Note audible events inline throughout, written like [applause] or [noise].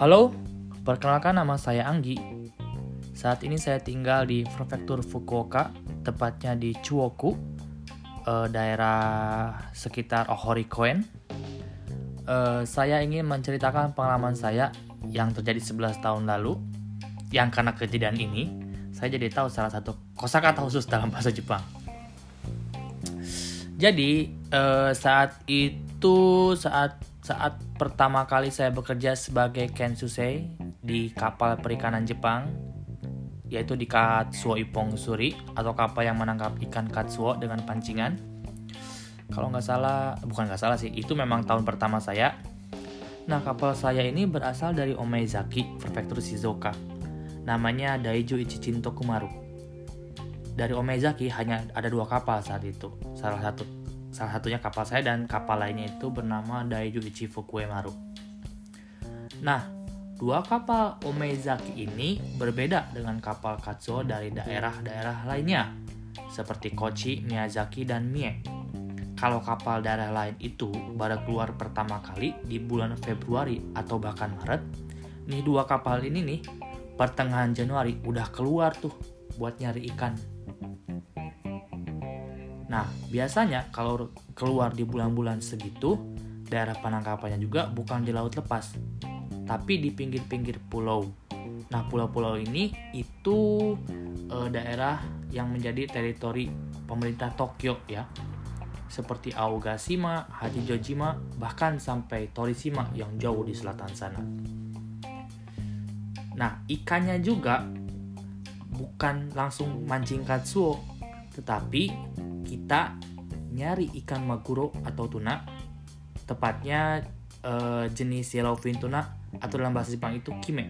Halo, perkenalkan nama saya Anggi. Saat ini saya tinggal di Prefektur Fukuoka, tepatnya di Chuoku, eh, daerah sekitar Ohorikoen. Eh, saya ingin menceritakan pengalaman saya yang terjadi 11 tahun lalu, yang karena kejadian ini, saya jadi tahu salah satu kosakata khusus dalam bahasa Jepang. Jadi eh, saat itu saat saat pertama kali saya bekerja sebagai kensusei di kapal perikanan Jepang, yaitu di Katsuo Ipong Suri atau kapal yang menangkap ikan katsuo dengan pancingan. Kalau nggak salah, bukan nggak salah sih, itu memang tahun pertama saya. Nah, kapal saya ini berasal dari Omeizaki, prefektur Shizuoka. Namanya Daiju Ichichin Tokumaru. Dari Omeizaki hanya ada dua kapal saat itu. Salah satu salah satunya kapal saya dan kapal lainnya itu bernama Daiju Ichi Fukuemaru. Nah, dua kapal Omeizaki ini berbeda dengan kapal Katsuo dari daerah-daerah lainnya, seperti Kochi, Miyazaki, dan Mie. Kalau kapal daerah lain itu baru keluar pertama kali di bulan Februari atau bahkan Maret, nih dua kapal ini nih pertengahan Januari udah keluar tuh buat nyari ikan. Nah, biasanya kalau keluar di bulan-bulan segitu, daerah penangkapannya juga bukan di laut lepas, tapi di pinggir-pinggir pulau. Nah, pulau-pulau ini itu e, daerah yang menjadi teritori pemerintah Tokyo ya. Seperti Aogashima, Hachijojima, bahkan sampai Torishima yang jauh di selatan sana. Nah, ikannya juga bukan langsung mancing katsuo, tetapi kita nyari ikan maguro atau tuna, tepatnya uh, jenis yellowfin tuna atau dalam bahasa Jepang itu kime.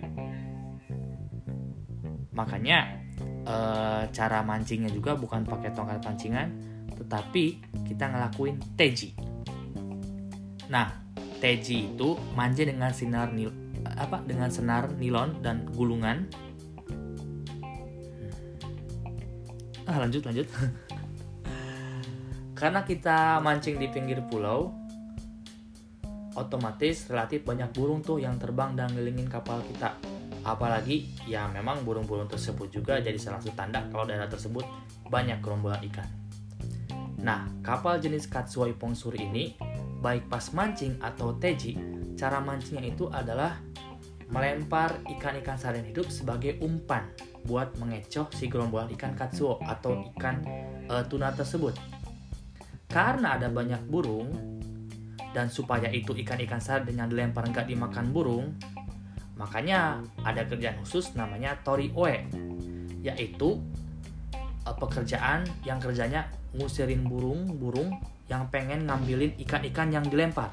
Makanya uh, cara mancingnya juga bukan pakai tongkat pancingan, tetapi kita ngelakuin teji. Nah, teji itu mancing dengan sinar nil apa dengan senar nilon dan gulungan. Ah, lanjut lanjut. [laughs] Karena kita mancing di pinggir pulau, otomatis relatif banyak burung tuh yang terbang dan ngelilingin kapal kita. Apalagi ya memang burung-burung tersebut juga jadi salah satu tanda kalau daerah tersebut banyak gerombolan ikan. Nah, kapal jenis Katsuo Ipong Suri ini, baik pas mancing atau teji, cara mancingnya itu adalah melempar ikan-ikan sarian hidup sebagai umpan buat mengecoh si gerombolan ikan katsuo atau ikan e, tuna tersebut. Karena ada banyak burung, dan supaya itu ikan-ikan sarden yang dilempar nggak dimakan burung, makanya ada kerjaan khusus namanya tori oe, yaitu uh, pekerjaan yang kerjanya ngusirin burung-burung yang pengen ngambilin ikan-ikan yang dilempar.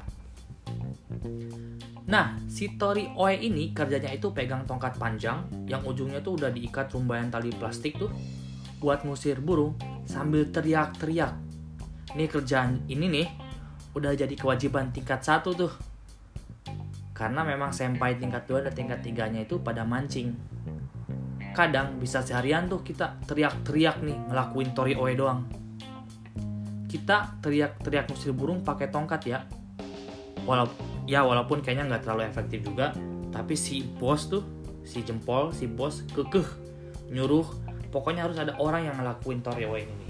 Nah, si Tori Oe ini kerjanya itu pegang tongkat panjang yang ujungnya tuh udah diikat rumbayan tali plastik tuh buat ngusir burung sambil teriak-teriak ini kerjaan ini nih udah jadi kewajiban tingkat satu tuh. Karena memang sampai tingkat dua dan tingkat tiganya itu pada mancing. Kadang bisa seharian tuh kita teriak-teriak nih ngelakuin tori oe doang. Kita teriak-teriak musil burung pakai tongkat ya. Walau ya walaupun kayaknya nggak terlalu efektif juga tapi si bos tuh si jempol si bos kekeh nyuruh. Pokoknya harus ada orang yang ngelakuin tori oe ini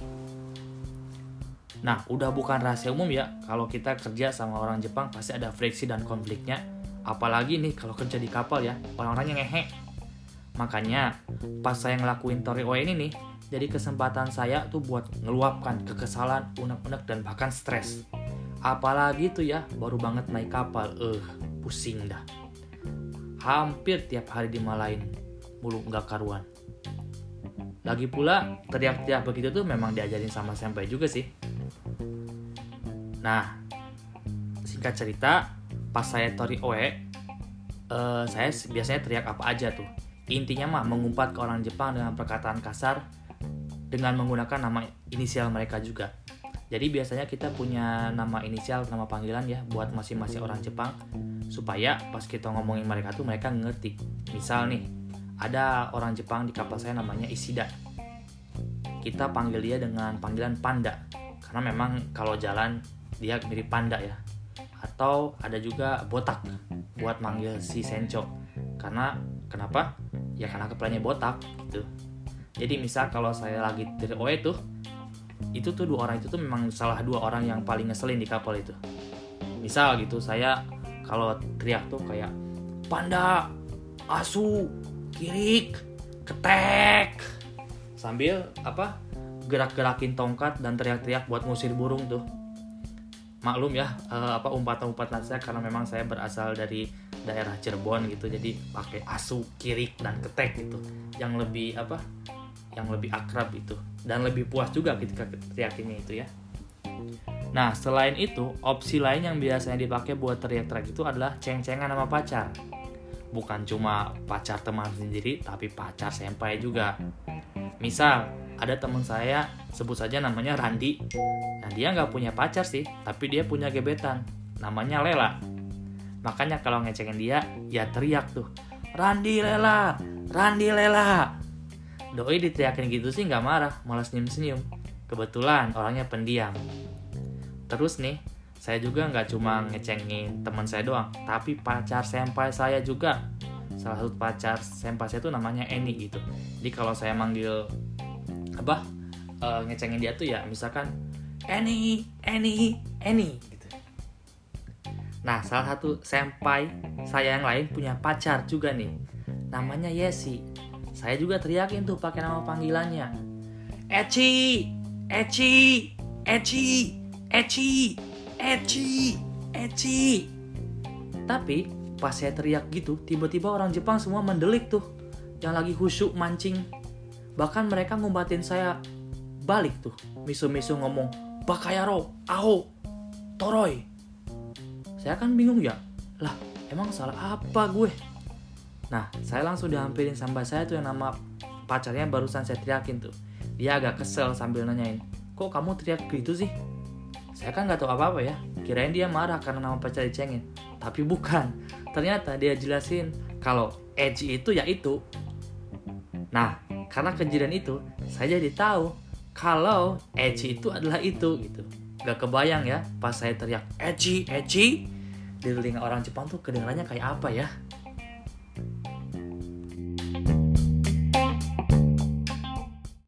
Nah, udah bukan rahasia umum ya, kalau kita kerja sama orang Jepang pasti ada friksi dan konfliknya. Apalagi nih kalau kerja di kapal ya, orang-orangnya ngehe. Makanya, pas saya ngelakuin Tori Oe ini nih, jadi kesempatan saya tuh buat ngeluapkan kekesalan, unek-unek, dan bahkan stres. Apalagi tuh ya, baru banget naik kapal, eh, uh, pusing dah. Hampir tiap hari dimalain, mulu nggak karuan. Lagi pula, teriak-teriak begitu tuh memang diajarin sama sampai juga sih Nah, singkat cerita, pas saya tori oe, uh, saya biasanya teriak apa aja tuh. Intinya mah mengumpat ke orang Jepang dengan perkataan kasar dengan menggunakan nama inisial mereka juga. Jadi biasanya kita punya nama inisial, nama panggilan ya buat masing-masing orang Jepang supaya pas kita ngomongin mereka tuh mereka ngerti. Misal nih, ada orang Jepang di kapal saya namanya Isida. Kita panggil dia dengan panggilan Panda karena memang kalau jalan dia mirip panda ya. Atau ada juga botak buat manggil si Sencho karena kenapa? Ya karena kepalanya botak gitu. Jadi misal kalau saya lagi dari OE tuh itu tuh dua orang itu tuh memang salah dua orang yang paling ngeselin di kapal itu. Misal gitu saya kalau teriak tuh kayak panda asu kirik ketek. Sambil apa gerak-gerakin tongkat dan teriak-teriak buat ngusir burung tuh maklum ya uh, apa umpatan-umpatan saya karena memang saya berasal dari daerah Cirebon gitu. Jadi pakai asu kirik dan ketek gitu. Yang lebih apa yang lebih akrab itu. Dan lebih puas juga ketika teriakinnya itu ya. Nah selain itu opsi lain yang biasanya dipakai buat teriak-teriak itu adalah ceng-cengan sama pacar bukan cuma pacar teman sendiri tapi pacar senpai juga. Misal ada teman saya sebut saja namanya Randi. Nah dia nggak punya pacar sih tapi dia punya gebetan. Namanya Lela. Makanya kalau ngecengin dia ya teriak tuh Randi Lela Randi Lela. Doi diteriakin gitu sih nggak marah malah senyum-senyum kebetulan orangnya pendiam. Terus nih saya juga nggak cuma ngecengin teman saya doang tapi pacar senpai saya juga. Salah satu pacar senpai saya itu namanya Eni gitu. Jadi kalau saya manggil apa uh, ngecengin dia tuh ya misalkan Eni Eni Eni gitu. Nah salah satu senpai saya yang lain punya pacar juga nih. Namanya Yesi. Saya juga teriakin tuh pakai nama panggilannya. Eci Eci Eci Eci Eci Eci. Tapi pas saya teriak gitu tiba-tiba orang Jepang semua mendelik tuh. Yang lagi khusyuk mancing. Bahkan mereka ngumbatin saya balik tuh. Misu-misu ngomong bakayaro aho toroy saya kan bingung ya lah emang salah apa gue? Nah saya langsung dihampirin sampai saya tuh yang nama pacarnya barusan saya teriakin tuh. Dia agak kesel sambil nanyain kok kamu teriak gitu sih saya kan nggak tahu apa-apa ya. Kirain dia marah karena nama pacar dicengin. Tapi bukan. Ternyata dia jelasin kalau edgy itu ya itu. Nah karena kejadian itu saya jadi tahu kalau edgy itu adalah itu gitu. Gak kebayang ya pas saya teriak edgy edgy di telinga orang Jepang tuh kedengarannya kayak apa ya